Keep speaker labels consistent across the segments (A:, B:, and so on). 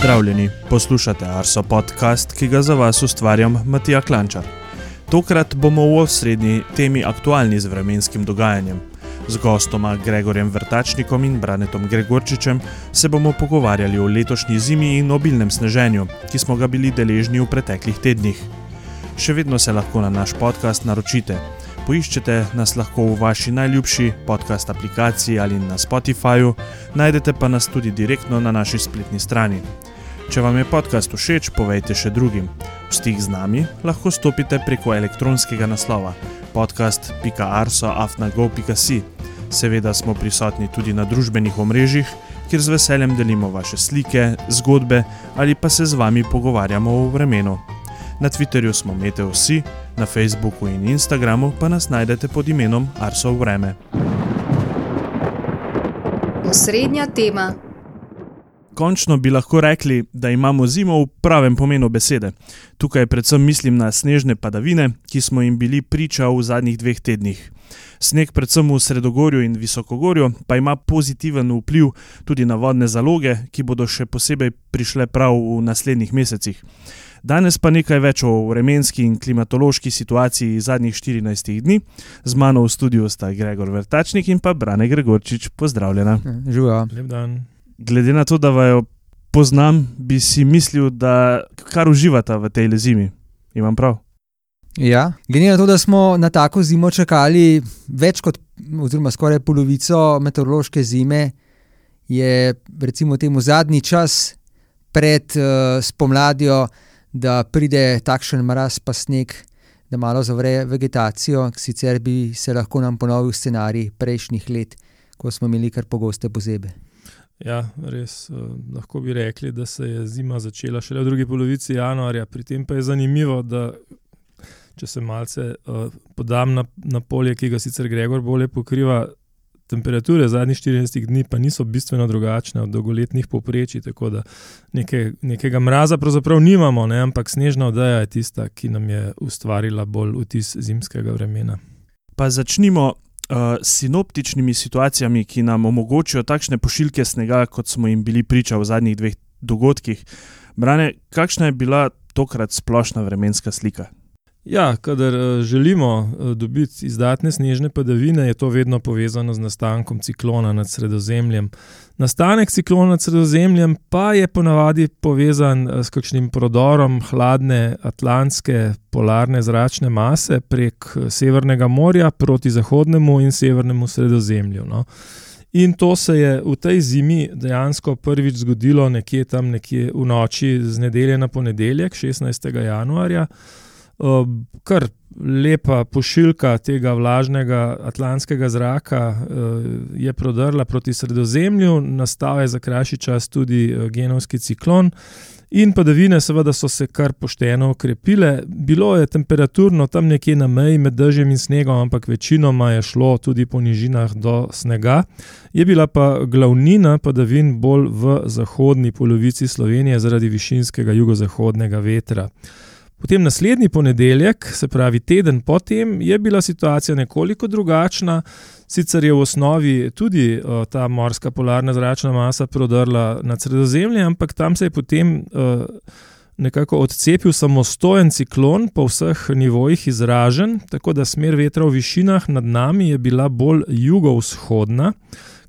A: Pozdravljeni, poslušate Arso podcast, ki ga za vas ustvarjam Matija Klančar. Tokrat bomo v osrednji temi aktualni z vremenskim dogajanjem. Z gostoma Gregorjem Vrtačnikom in Branetom Gregorčičem se bomo pogovarjali o letošnji zimi in obilnem sneženju, ki smo ga bili deležni v preteklih tednih. Še vedno se lahko na naš podcast naročite. Poiščete nas lahko v vaši najljubši podcast aplikaciji ali na Spotifyju, najdete pa nas tudi direktno na naši spletni strani. Če vam je podcast všeč, povejte še drugim. V stik z nami lahko stopite preko elektronskega naslova podcast.arso.afnago.si. Seveda smo prisotni tudi na družbenih omrežjih, kjer z veseljem delimo vaše slike, zgodbe ali pa se z vami pogovarjamo o vremenu. Na Twitterju smo Meteosi, na Facebooku in Instagramu pa nas najdete pod imenom Arso Vreme.
B: Osrednja tema.
A: Končno bi lahko rekli, da imamo zimo v pravem pomenu besede. Tukaj predvsem mislim na snežne padavine, ki smo jim bili priča v zadnjih dveh tednih. Sneg, predvsem v Sredogorju in Visokogorju, pa ima pozitiven vpliv tudi na vodne zaloge, ki bodo še posebej prišle prav v naslednjih mesecih. Danes pa nekaj več o vremenski in klimatološki situaciji zadnjih 14 dni. Z mano v studiu sta Gregor Vrtačnik in pa Brane Gregorčič. Pozdravljena.
C: Živijo.
D: Lep dan.
A: Glede na to, da vaju poznam, bi si mislil, da kar uživata v tej zimi. Imam prav.
C: Ja, glede na to, da smo na tako zimo čakali več kot, oziroma skoraj polovico meteorološke zime, je recimo temu zadnji čas pred uh, spomladjo, da pride takšen mraz, pa sneg, da malo zavre vegetacijo. Sicer bi se lahko nam ponovil scenarij prejšnjih let, ko smo imeli kar pogoste pozebe.
D: Ja, res uh, lahko bi rekli, da se je zima začela šele v drugi polovici januarja. Pri tem pa je zanimivo, da če se malce uh, podam na, na polje, ki ga sicer Gregor bolje pokriva, temperature zadnjih 14 dni pa niso bistveno drugačne od dolgoletnih povprečij, tako da neke, nekega mraza pravzaprav nimamo, ne? ampak snežna oddaja je tista, ki nam je ustvarila bolj vtis zimskega vremena.
A: Pa začnimo sinoptičnimi situacijami, ki nam omogočajo takšne pošiljke snega, kot smo jim bili priča v zadnjih dveh dogodkih. Brane, kakšna je bila tokrat splošna vremenska slika?
D: Ja, kadar uh, želimo uh, dobiti izdatne snežne padavine, je to vedno povezano z nastankom ciklona nad Sredozemljem. Nastanek ciklona nad Sredozemljem pa je ponavadi povezan uh, s kakšnim prodorom hladne atlantske polarne zračne mase prek Severnega morja proti zahodnemu in severnemu Sredozemlju. No. In to se je v tej zimi dejansko prvič zgodilo nekje tam, nekje v noči z nedelje na ponedeljek, 16. januarja. Kar lepa pošiljka tega vlažnega atlantskega zraka uh, je prodrla proti Sredozemlju, nastal je za krajši čas tudi uh, genovski ciklon. In padavine, seveda, so se kar pošteno okrepile. Bilo je temperaturno tam nekje na meji med dežjem in snegom, ampak večinoma je šlo tudi po nižinah do snega. Je bila pa glavnina padavin bolj v zahodni polovici Slovenije zaradi višinskega jugozahodnega vetra. Potem naslednji ponedeljek, se pravi teden potem, je bila situacija nekoliko drugačna. Sicer je v osnovi tudi uh, ta morska polarna zračna masa prodrla nad Sredozemlje, ampak tam se je potem uh, nekako odcepil samostojen ciklon po vseh nivojih izražen, tako da smer vetra v višinah nad nami je bila bolj jugovzhodna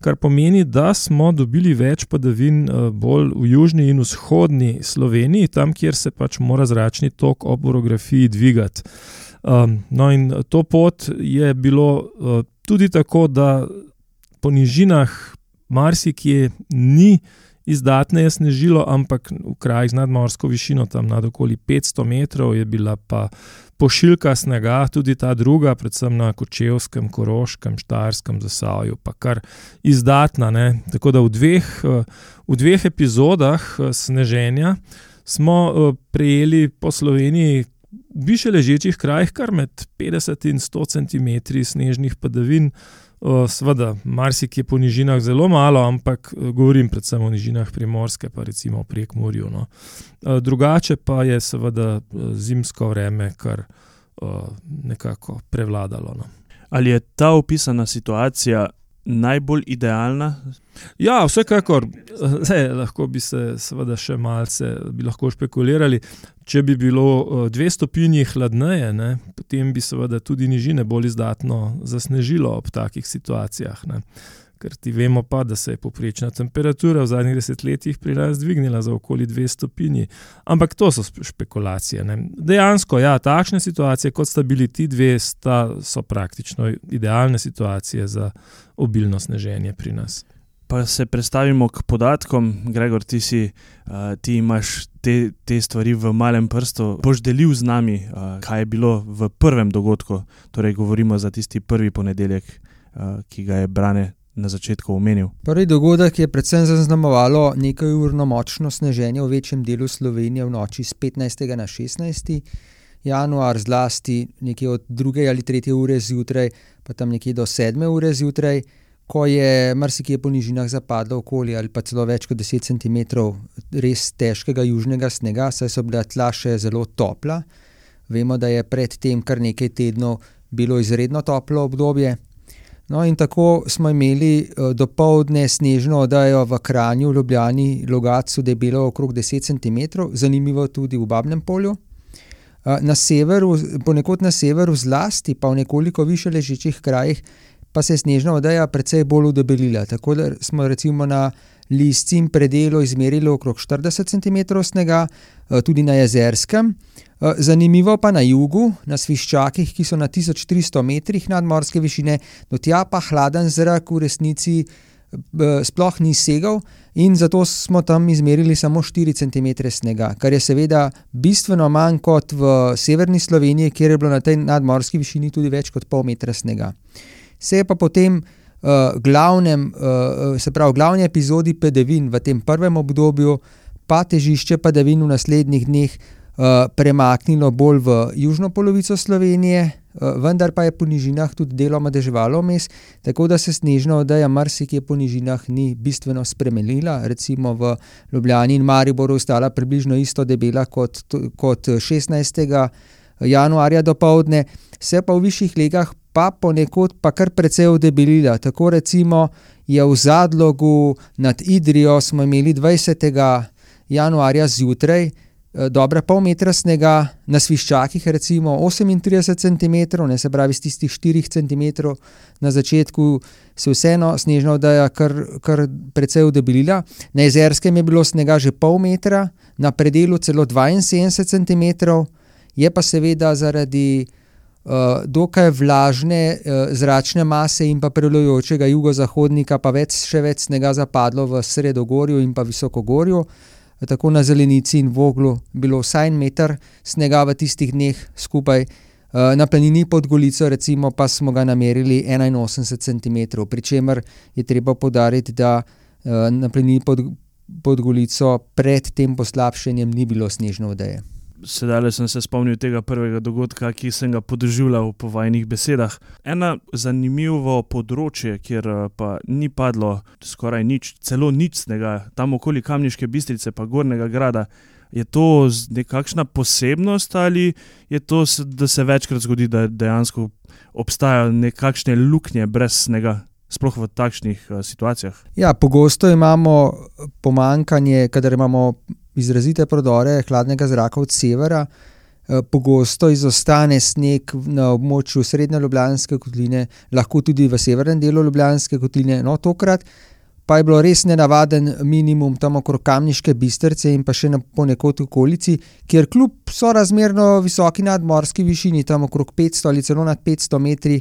D: kar pomeni, da smo dobili več padavin eh, bolj v južni in vzhodni Sloveniji, tam, kjer se pač mora zračni tok ob orografiji dvigati. Um, no, in to pot je bilo uh, tudi tako, da po nižinah marsikje ni izdatneje snežilo, ampak v krajih z nadmorsko višino, tam nad okoli 500 metrov, je bila pa pošiljka snega, tudi ta druga, predvsem na Kočevskem, Koroškem, Štajerskem, Zasavju, pa kar izdatna. Ne? Tako da v dveh, v dveh epizodah sneženja smo prejeli po Sloveniji. V više ležečih krajih, kar med 50 in 100 cm snežnih padavin, Sveda, marsikje po nižinah zelo malo, ampak govorim predvsem o nižinah primorske, pa recimo prek Murju. No. Drugače pa je seveda zimsko vreme kar nekako prevladalo. No.
A: Ali je ta opisana situacija najbolj idealna?
D: Ja, vsekakor. Zdaj, lahko bi se seveda še malce špekulirali. Če bi bilo dve stopinji hladneje, ne, potem bi seveda tudi nižine bolj izdatno zasnežilo ob takih situacijah. Ne. Ker ti vemo pa, da se je poprečna temperatura v zadnjih desetletjih pri nas dvignila za okoli dve stopinji. Ampak to so špekulacije. Ne. Dejansko, ja, takšne situacije, kot sta bili ti dve, sta, so praktično idealne situacije za obilno sneženje pri nas.
A: Pa se predstavimo k podatkom, Gregor, ti, si, uh, ti imaš te, te stvari v malem prstu. Boš delil z nami, uh, kaj je bilo v prvem dogodku, torej govorimo za tisti prvi ponedeljek, uh, ki ga je Brane na začetku omenil.
C: Prvi dogodek je predvsem zaznamovalo nekaj urno močno sneženje v večjem delu Slovenije v noči z 15. na 16. januar, zlasti nekje od 2. ali 3. ure zjutraj, pa tam nekje do 7. ure zjutraj, ko je marsikje po nižinah zapadlo okoli ali pa celo več kot 10 cm res težkega južnega snega, saj so bila tla še zelo topla. Vemo, da je predtem kar nekaj tednov bilo izredno toplo obdobje. No, in tako smo imeli uh, do povdne snežno oddajo v Kranju, v Ljubljani, Logacu, da je bilo okrog 10 cm, zanimivo tudi v Babnem polju. Uh, na severu, ponekod na severu, zlasti pa v nekoliko više ležečih krajih, pa se je snežna oddaja precej bolj udebelila. Tako da smo recimo na Lisci in predelu izmerili okrog 40 cm snega, uh, tudi na Jezerskem. Eh, zanimivo pa na jugu, na Sviščakih, ki so na 1300 metrih nadmorske višine, do tja pa hladen zrak v resnici eh, sploh ni segal, in zato smo tam izmerili samo 4 cm snega, kar je seveda bistveno manj kot v severni Sloveniji, kjer je bilo na tej nadmorski višini tudi več kot pol metra snega. Se je pa potem. Uh, glavnem, uh, se pravi, glavni epizodi padavin v tem prvem obdobju, pa težišče padavin v naslednjih dneh uh, Eh, premaknilo bolj v južno polovico Slovenije, uh, vendar pa je po nižinah tudi deloma deževalo vmes, tako da se snežna oddaja marsikje po nižinah ni bistveno spremenila. Recimo v Ljubljani in Mariboru ostala približno isto debela kot, kot 16. januarja do povdne, se pa v višjih legah pa ponekod pa kar precej odebelila. Tako recimo je v Zadlogu nad Idrijo smo imeli 20. januarja zjutraj, Eh, dobra pol metra snega, na sviščakih recimo 38 cm, ne se pravi, z tistih 4 cm na začetku se vseeno snežna oddaja kar, kar precej udebelila. Na jezerskem je bilo snega že pol metra, na predelu celo 72 cm, je pa seveda zaradi uh, dokaj vlažne uh, zračne mase in pa prelujočega jugozahodnika pa več, še več snega zapadlo v sredogorju in pa visokogorju tako na zelenici in voglu, bilo vsaj en meter snega v tistih dneh skupaj. Eh, na planini pod Golico, recimo, pa smo ga namerili 81 cm, pri čemer je treba podariti, da eh, na planini pod, pod Golico pred tem poslabšanjem ni bilo snežne odeje
A: sedaj sem se spomnil tega prvega dogodka, ki sem ga podoživljal po vajnih besedah. Eno zanimivo področje, kjer eh, pa ni padlo skoraj nič, celo nič snega, tam okoli Kamniške bistrice, pa Gornega grada. Je to nekakšna posebnost ali je to, da se večkrat zgodi, da dejansko obstajajo nekakšne luknje brez snega? Sploh v takšnih uh, situacijah.
C: Ja, pogosto imamo pomankanje, kadar imamo izrazite prodore hladnega zraka od severa. Eh, pogosto izostane sneg na območju srednje Ljubljanske kotline, lahko tudi v severnem delu Ljubljanske kotline. No, tokrat pa je bilo res nenavaden minimum tam okrog Kamniške bistrce in pa še ponekod v okolici, kjer kljub sorazmerno visoki nadmorski višini, tam okrog 500 ali celo nad 500 metri,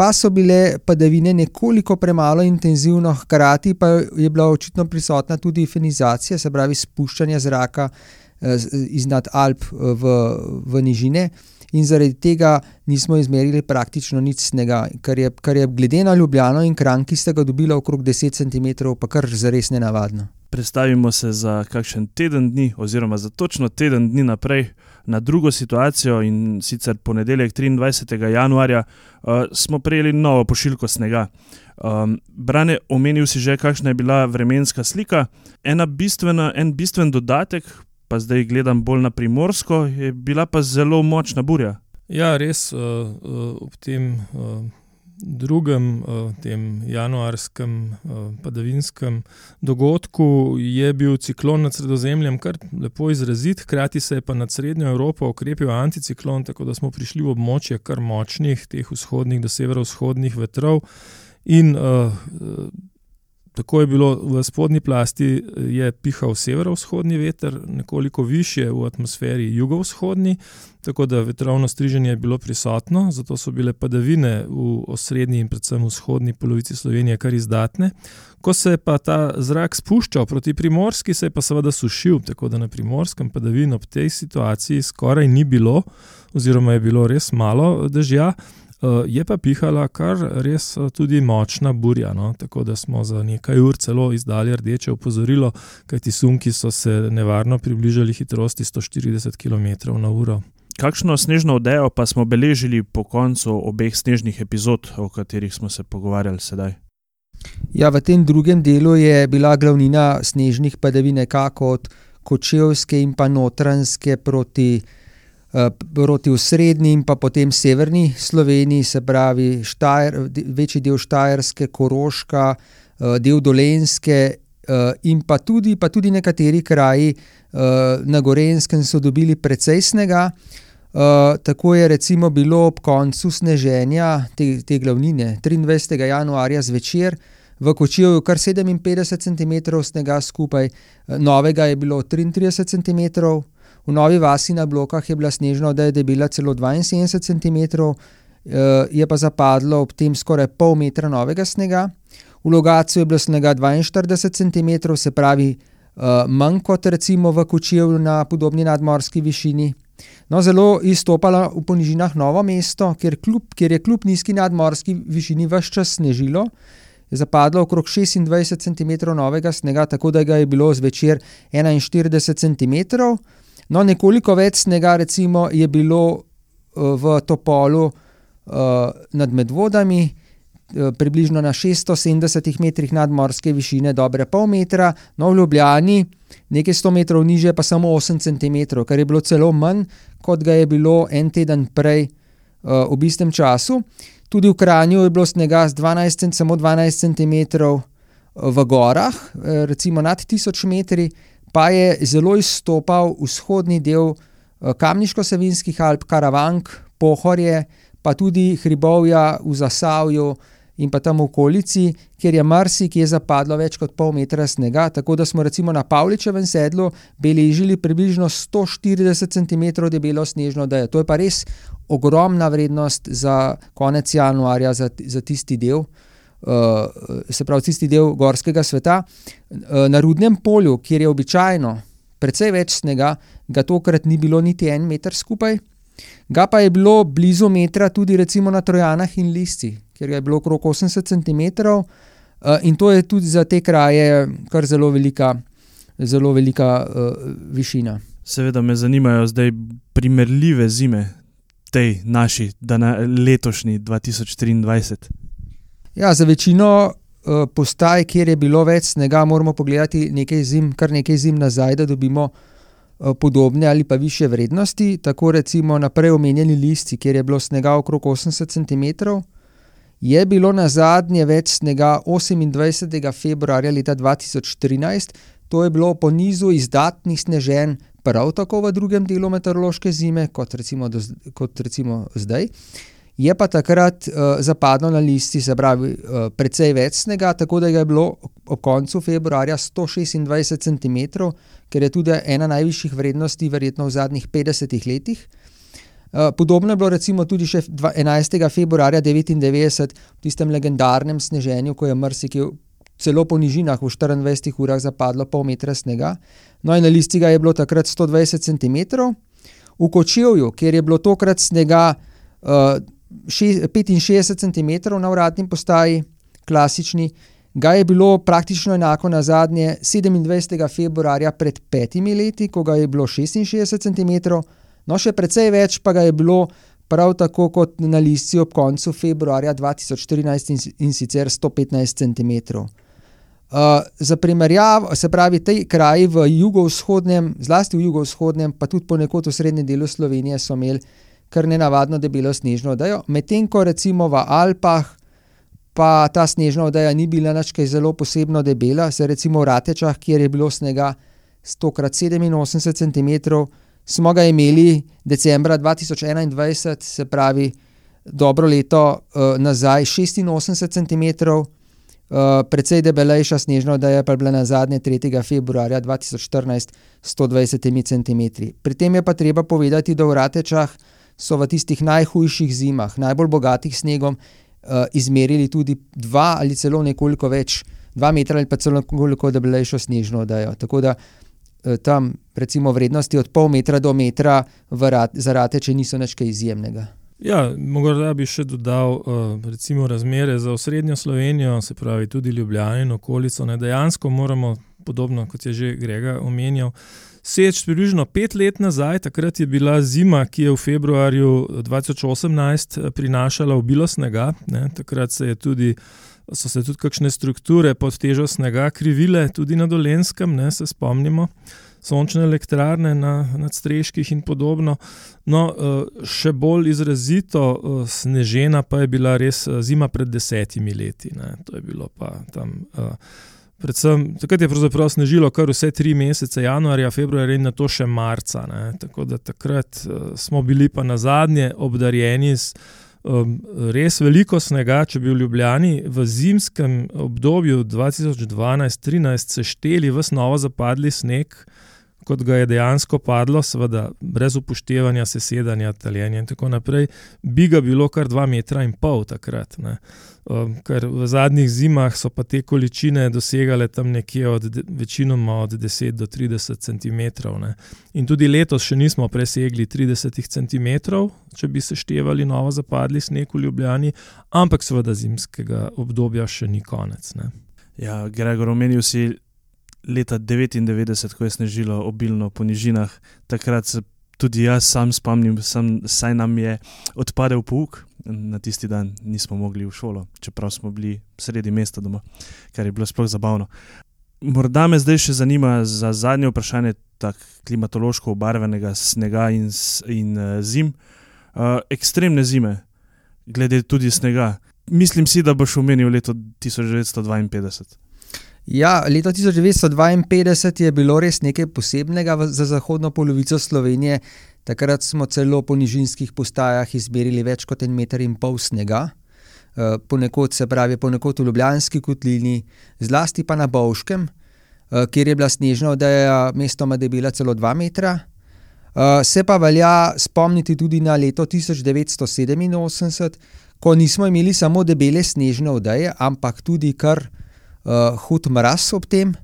C: pa so bile padavine nekoliko premalo intenzivno, hkrati pa je bila očitno prisotna tudi fenizacija, se pravi spuščanje zraka eh, iznad Alp eh, v, v nižine. In zaradi tega nismo izmerili praktično nič snega, kar je, kar je glede na Ljubljano in Kran, ki ste ga dobili okrog 10 cm, pa kar zares nenavadno.
A: Predstavimo se za kakšen teden dni, oziroma za točno teden dni naprej, na drugo situacijo in sicer ponedeljek 23. januarja uh, smo prejeli novo pošiljko snega. Um, Brane, omenil si že, kakšna je bila vremenska slika. Bistvena, en bistven dodatek, pa zdaj gledam bolj na primorsko, je bila pa zelo močna burja.
D: Ja, res uh, uh, ob tem. Uh drugem, tem januarskem padavinskem dogodku je bil ciklon nad Sredozemljem kar lepo izrazit, hkrati se je pa nad Srednjo Evropo okrepil anticiklon, tako da smo prišli v območje kar močnih, teh vzhodnih do severovzhodnih vetrov. In uh, Tako je bilo v spodnji plasti, je pihal severovzhodni veter, nekoliko više v atmosferi jugovzhodni, tako da vetrovno striženje je bilo prisotno, zato so bile padavine v osrednji in predvsem vzhodni polovici Slovenije kar izdatne. Ko se je pa ta zrak spuščal proti primorski, se je pa seveda sušil, tako da na primorskem padavin ob tej situaciji skoraj ni bilo, oziroma je bilo res malo dežja. Uh, je pa pihala kar res uh, tudi močna burja, no? tako da smo za nekaj ur celo izdali rdeče opozorilo, kajti sunki so se nevarno približali hitrosti 140 km/h.
A: Kakšno snežno odejo pa smo beležili po koncu obeh snežnih epizod, o katerih smo se pogovarjali sedaj?
C: Ja, v tem drugem delu je bila glavnina snežnih padavin nekako od Kočevske in pa Notranske proti Eh, proti srednji in pa potem severni Sloveniji, se pravi Štajer, večji del Štajerske, Koroška, eh, del Dolenske eh, in pa tudi, pa tudi nekateri kraji na Gorenskem so dobili precej snega. Uh, tako je recimo bilo ob koncu sneženja te, te glavnine 23. januarja zvečer v Kočiju kar 57 cm snega skupaj, novega je bilo 33 cm, V Novi vasi na blokah je bila snežna odeja debela celo 72 cm, je pa zapadlo ob tem skoraj pol metra novega snega. V Logacu je bilo snega 42 cm, se pravi uh, manj kot recimo v Kočiju na podobni nadmorski višini. No, zelo izstopalo v ponižinah novo mesto, kjer, kljub, kjer je kljub nizki nadmorski višini vse čas snežilo. Je zapadlo okrog 26 cm novega snega, tako da ga je bilo zvečer 41 cm. No, nekoliko več snega recimo, je bilo uh, v Topolu uh, nad Medvodami, uh, približno na 670 metrih nadmorske višine, dobre pol metra, no v Ljubljani, nekaj 100 metrov niže, pa samo 8 cm, kar je bilo celo manj, kot ga je bilo en teden prej uh, v istem času. Tudi v Kranju je bilo snega z 12, samo 12 cm v gorah, recimo nad 1000 metri pa je zelo izstopal vzhodni del eh, Kamniško-Savinskih Alp, Karavank, Pohorje, pa tudi hribovja v Zasavju in pa tam v okolici, kjer je marsikje zapadlo več kot pol metra snega, tako da smo recimo na Pavličevem sedlu beležili približno 140 cm debelo snežno dejo. To je pa res ogromna vrednost za konec januarja, za, za tisti del. Uh, se pravi, tisti del gorskega sveta. Uh, na rudnem polju, kjer je običajno precej več snega, ga tokrat ni bilo niti en meter skupaj, ga pa je bilo blizu metra tudi recimo na Trojanah in Lisci, kjer je bilo okrog 80 cm. Uh, in to je tudi za te kraje kar zelo velika, zelo velika višina.
A: Seveda me zanimajo zdaj primerljive zime, tej naši, da na letošnji 2023.
C: Ja, za večino uh, postaj, kjer je bilo več snega, moramo pogledati nekaj zim, kar nekaj zim nazaj, da dobimo uh, podobne ali pa više vrednosti. Tako recimo na prej omenjeni listi, kjer je bilo snega okrog 80 cm, je bilo na zadnje več snega 28. februarja leta 2013. To je bilo po nizu izdatnih sneženj, prav tako v drugem delu meteorološke zime, kot recimo, do, kot recimo zdaj. Je pa takrat uh, zapadlo na listi, se pravi, uh, precej več snega, tako da je bilo ob koncu februarja 126 cm, kar je tudi ena najvišjih vrednosti, verjetno v zadnjih 50 letih. Uh, podobno je bilo recimo tudi še 11. februarja 1999, v tistem legendarnem sneženju, ko je mrsikaj celo po nižinah v 24 urah zapadlo pol metra snega. No, in na listi ga je bilo takrat 120 cm, v Kočevju, kjer je bilo tokrat snega. Uh, 65 cm na uradni postaji, klasični, ga je bilo praktično enako na zadnje 27. februarja pred petimi leti, ko ga je bilo 66 cm, no še precej več pa ga je bilo prav tako kot na listi ob koncu februarja 2014 in, in sicer 115 cm. Uh, za primerjavo, se pravi, te kraji v jugovzhodnem, zlasti v jugovzhodnem, pa tudi ponekod v srednjem delu Slovenije so imeli kar ne navadno debelo snežno odejo, medtem ko recimo v Alpah pa ta snežna odeja ni bila nič kaj zelo posebno debela. Se recimo v Ratečah, kjer je bilo snega 100x87 cm, smo ga imeli decembra 2021, se pravi dobro leto uh, nazaj, 86 cm. Uh, precej debelejša snežna odeja pa je bila na zadnje 3. februarja 2014 s 120 cm. Pri tem je pa treba povedati, da v Ratečah so v tistih najhujših zimah, najbolj bogatih snegom, uh, izmerili tudi dva ali celo nekoliko več, dva metra ali pa celo nekoliko debelejšo snežno odejo. Tako da uh, tam recimo vrednosti od pol metra do metra rat, za Rateče niso nič izjemnega.
D: Ja, morda bi še dodal, recimo, razmere za osrednjo Slovenijo, se pravi tudi Ljubljano in okolico. Ne, dejansko moramo, podobno kot je že Grega omenjal, Seč približno pet let nazaj, takrat je bila zima, ki je v februarju 2018 eh, prinašala obilo snega. Ne, takrat se tudi, so se tudi kakšne strukture pod težo snega krivile, tudi na dolenskem, ne, se spomnimo, sončne elektrarne na, na streških in podobno. No, eh, še bolj izrazito eh, snežena pa je bila res zima pred desetimi leti. Ne, to je bilo pa tam. Predvsem, takrat je pravzaprav snežilo kar vse tri mesece, januarja, februarja in na to še marca. Ne. Tako da takrat uh, smo bili pa na zadnje obdarjeni z um, res veliko snega. Če bi v Ljubljani v zimskem obdobju 2012-2013 sešteli vse novo zapadli sneg, kot ga je dejansko padlo, seveda brez upoštevanja sesedanja, taljenja in tako naprej, bi ga bilo kar dva metra in pol takrat. Ne. Um, ker v zadnjih zimah so pa te količine dosegale tam nekje od večinoma od 10 do 30 cm. Ne. In tudi letos še nismo presegli 30 cm, če bi se števali novo zapadli sneg v Ljubljani, ampak seveda zimskega obdobja še ni konec. Ne.
A: Ja, Gregor, omenil si leta 99, ko je snežilo obilno po nižinah, takrat se tudi jaz sam spomnim, sem, saj nam je odpadel pouk. Na tisti dan nismo mogli v šolo, čeprav smo bili sredi mesta doma, kar je bilo sploh zabavno. Morda me zdaj še zanima za zadnje vprašanje, tako klimatološko obarvenega snega in, in uh, zim. Uh, ekstremne zime, glede tudi snega. Mislim si, da boš omenil leto 1952.
C: Ja, leto 1952 je bilo res nekaj posebnega za zahodno polovico Slovenije. Takrat smo celo po nižinskih postajah izmerili več kot en meter in pol snega, eh, ponekod se pravi, ponekod v Ljubljanski kotlini, zlasti pa na Bovškem, eh, kjer je bila snežna odeja mestoma debela celo dva metra. Eh, se pa velja spomniti tudi na leto 1987, ko nismo imeli samo debele snežne odeje, ampak tudi kar uh, hud mraz ob tem.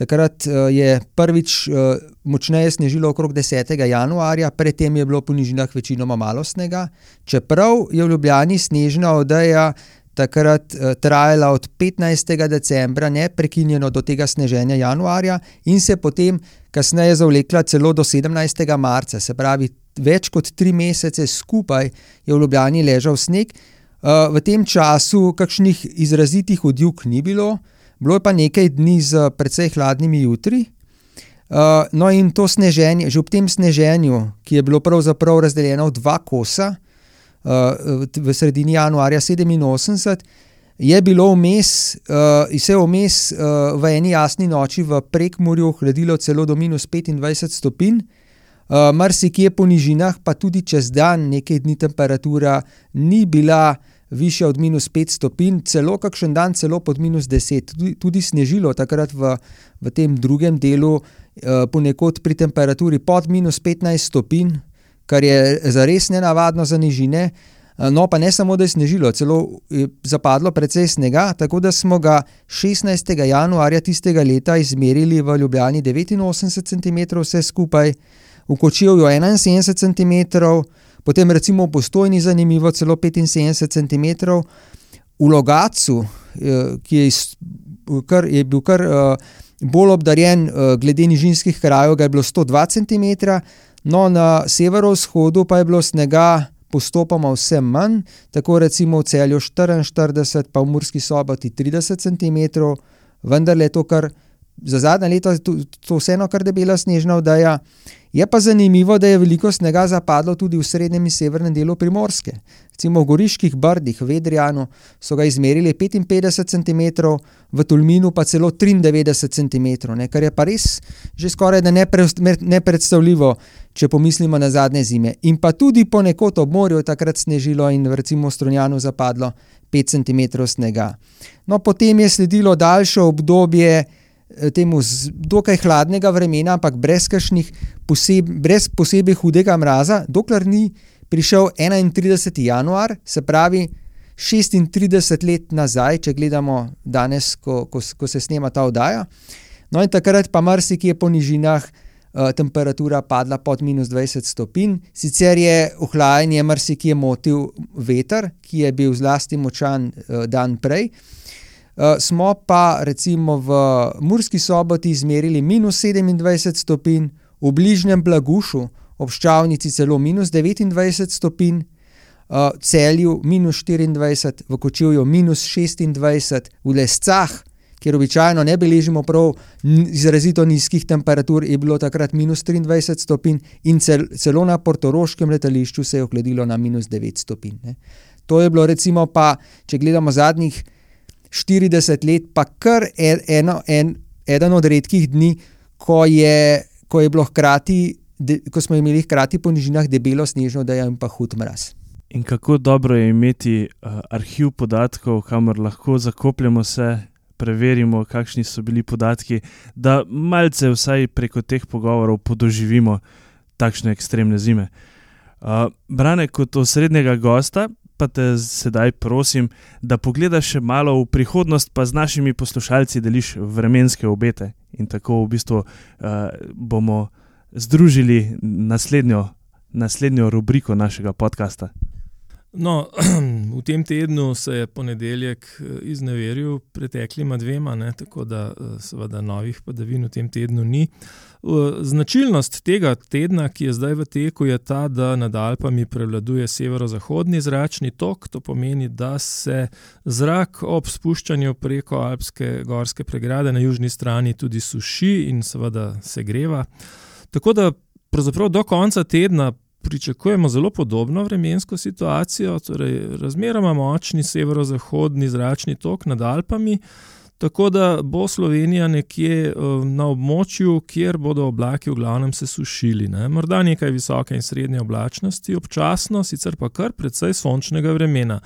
C: Takrat uh, je prvič uh, močneje snežilo okrog 10. januarja, predtem je bilo po nižinah večinoma malo snega. Čeprav je v Ljubljani snežna odeja takrat uh, trajala od 15. decembra, ne prekinjeno do tega sneženja januarja, in se potem kasneje zavlekla celo do 17. marca, se pravi, več kot tri mesece skupaj je v Ljubljani ležal sneg. Uh, v tem času kakšnih izrazitih odjuk ni bilo, bilo je pa nekaj dni z precej hladnimi jutri. Uh, no, in to sneženje, že ob tem sneženju, ki je bilo pravzaprav razdeljeno v dva kosa, uh, v sredini januarja 87, je bilo vmes, uh, vse vmes uh, v eni jasni noči v prekmorju hladilo celo do minus 25 stopinj. Uh, Mar si kje po nižinah, pa tudi čez dan, nekaj dni temperatura ni bila više od minus 5 stopinj, celo kakšen dan, celo pod minus 10. Tudi, tudi snežilo takrat v, v tem drugem delu, eh, ponekod pri temperaturi pod minus 15 stopinj, kar je zares nenavadno za nižine. Eh, no, pa ne samo, da je snežilo, celo je zapadlo precej snega, tako da smo ga 16. januarja tistega leta izmerili v Ljubljani 89 cm, vse skupaj, v Kočevju 71 cm, potem recimo v Postojni zanimivo celo 75 cm, v Logacu, eh, ki je, iz, kar, je bil kar uh, bolj obdarjen uh, glede nižinskih krajev, ga je bilo 102 cm, no na severovzhodu pa je bilo snega postopoma vse manj, tako recimo v celju 44, pa v Murski soboti 30 cm, vendar je to kar za zadnje leto to, to vseeno kar debela snežna vdaja. Je pa zanimivo, da je veliko snega zapadlo tudi v srednjem in severnem delu primorske. Recimo v Goriških brdih, v Edrijanu, so ga izmerili 55 cm, v Tulminu pa celo 93 cm, ne, kar je pa res že skoraj nepredstavljivo, če pomislimo na zadnje zime. In pa tudi ponekod ob morju je takrat snežilo in recimo v Strunjanu zapadlo 5 cm snega. No, potem je sledilo daljše obdobje. Temu dokaj hladnega vremena, ampak brez, poseb, brez posebej hudega mraza, dokler ni prišel 31. januar, se pravi 36 let nazaj, če gledamo danes, ko, ko, ko se snema ta oddaja. No, in takrat pa marsikje po nižinah uh, temperatura padla pod minus 20 stopinj, sicer je ohlajanje marsikje motil veter, ki je bil zlasti močan uh, dan prej. Uh, smo pa recimo v Murski soboti izmerili minus 27 stopinj, v bližnjem Blagušu, ob Ščavnici celo minus 29 stopinj, uh, celju minus 24, v Kočivju minus 26, v Lescah, kjer običajno ne beležimo prav izrazito nizkih temperatur, je bilo takrat minus 23 stopinj, in cel, celo na portoroškem letališču se je ohladilo na minus 9 stopinj. Ne. To je bilo, recimo, pa, če gledamo zadnjih 40 let, pa kar en, eno, en, eden od redkih dni, ko je, ko je bilo hkrati de, ko smo imeli hkrati po nižinah debelo snežno, da je jim pa hud mraz.
A: In kako dobro je imeti uh, arhiv podatkov, kamor lahko zakopljemo vse, preverimo, kakšni so bili podatki, da malce vsaj preko teh pogovorov podoživimo takšne ekstremne zime. Uh, Brane, kot osrednjega gosta, pa te sedaj prosim, da pogledaš še malo v prihodnost, pa z našimi poslušalci deliš vremenske obete. In tako v bistvu uh, bomo združili naslednjo, naslednjo rubriko našega podcasta?
D: No, v tem tednu se je ponedeljek eh, izneveril preteklima dvema, ne, tako da eh, seveda novih padavin v tem tednu ni. Značilnost tega tedna, ki je zdaj v teku, je ta, da nad Alpami prevladuje severozahodni zračni tok. To pomeni, da se zrak ob spuščanju preko alpske gorske pregrade na južni strani tudi suši in seveda se greva. Tako da pravzaprav do konca tedna pričakujemo zelo podobno vremensko situacijo, torej razmeroma močni severozahodni zračni tok nad Alpami. Tako da bo Slovenija nekje eh, na območju, kjer bodo oblaki v glavnem se sušili. Ne? Morda nekaj visoke in srednje oblačnosti, občasno, sicer pa kar precej sončnega vremena.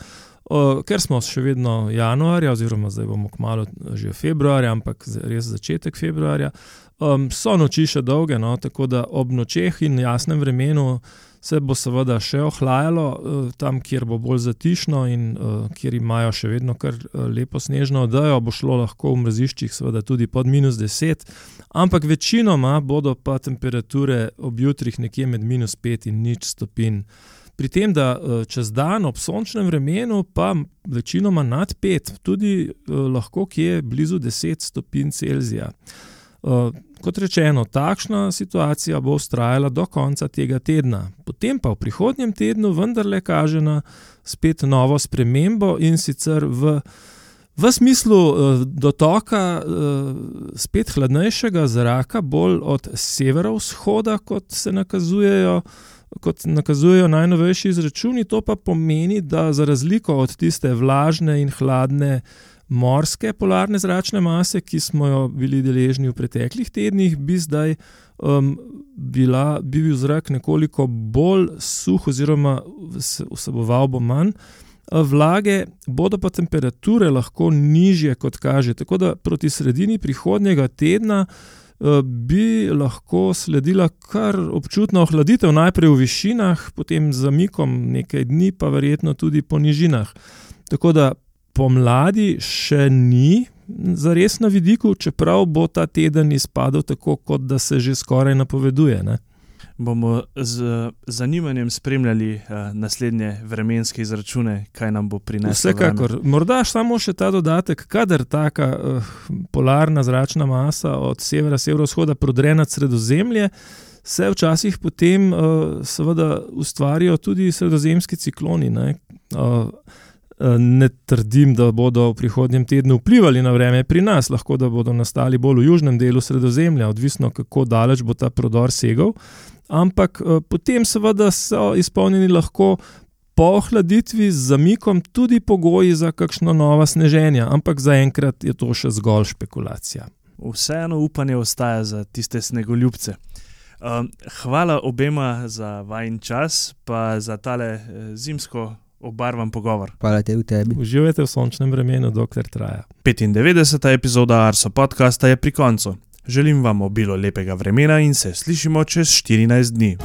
D: O, ker smo še vedno januarja, oziroma zdaj bomo kmalo že februarja, ampak res začetek februarja, Um, so noči še dolge, no, tako da ob nočeh in jasnem vremenu se bo seveda še ohlajalo, uh, tam, kjer bo bolj zatišno in uh, kjer imajo še vedno kar uh, lepo snežno odejo, bo šlo lahko v mraziščih, seveda tudi pod minus 10, ampak večinoma bodo pa temperature ob jutrih nekje med minus 5 in nič stopinj. Pri tem, da uh, čez dan ob sončnem vremenu, pa večinoma nad 5, tudi uh, lahko kje blizu 10 stopinj Celzija. Uh, kot rečeno, takšna situacija bo ustrajala do konca tega tedna, potem pa v prihodnjem tednu vendarle kaže na spet novo spremembo in sicer v, v smislu uh, dotoka uh, spet hladnejšega zraka, bolj od severovzhoda, kot se nakazujejo. Kot nakazujejo najnovejši izračuni, to pa pomeni, da za razliko od tiste vlažne in hladne uh, morske polarne zračne mase, ki smo jo bili deležni v preteklih tednih, bi zdaj um, bila, bi bil zrak nekoliko bolj suh, oziroma vseboval bo manj vlage, bodo pa temperature lahko nižje, kot kaže. Tako da proti sredini prihodnjega tedna. Uh, bi lahko sledila kar občutna ohladitev, najprej v višinah, potem z zamikom nekaj dni, pa verjetno tudi po nižinah. Tako da pomladi še ni za res na vidiku, čeprav bo ta teden izpadel tako, kot da se že skoraj napoveduje. Ne?
A: Bomo z zanimanjem spremljali uh, naslednje vremenske izračune, kaj nam bo prineslo.
D: Vsekakor, vreme. morda samo še ta dodatek, kader taka uh, polarna zračna masa od severa, severovzhoda prodre nad sredozemlje, se včasih potem uh, seveda ustvarijo tudi sredozemski cikloni. Uh, Ne trdim, da bodo v prihodnjem tednu vplivali na vreme pri nas, lahko da bodo nastali bolj v južnem delu sredozemlja, odvisno kako daleč bo ta prodor segal. Ampak potem, seveda, so izpolnjeni lahko po ohladitvi z zamikom tudi pogoji za kakšno novo sneženje, ampak zaenkrat je to še zgolj špekulacija.
A: Vseeno upanje ostaja za tiste snegoljubce. Hvala obema za vajen čas, pa za tale zimsko obarvan pogovor.
C: Hvala te v tebi.
D: Uživajte v sončnem vremenu, dokler traja.
A: 95. epizoda Arso podcasta je pri koncu. Želim vam obilo lepega vremena in se slišimo čez 14 dni.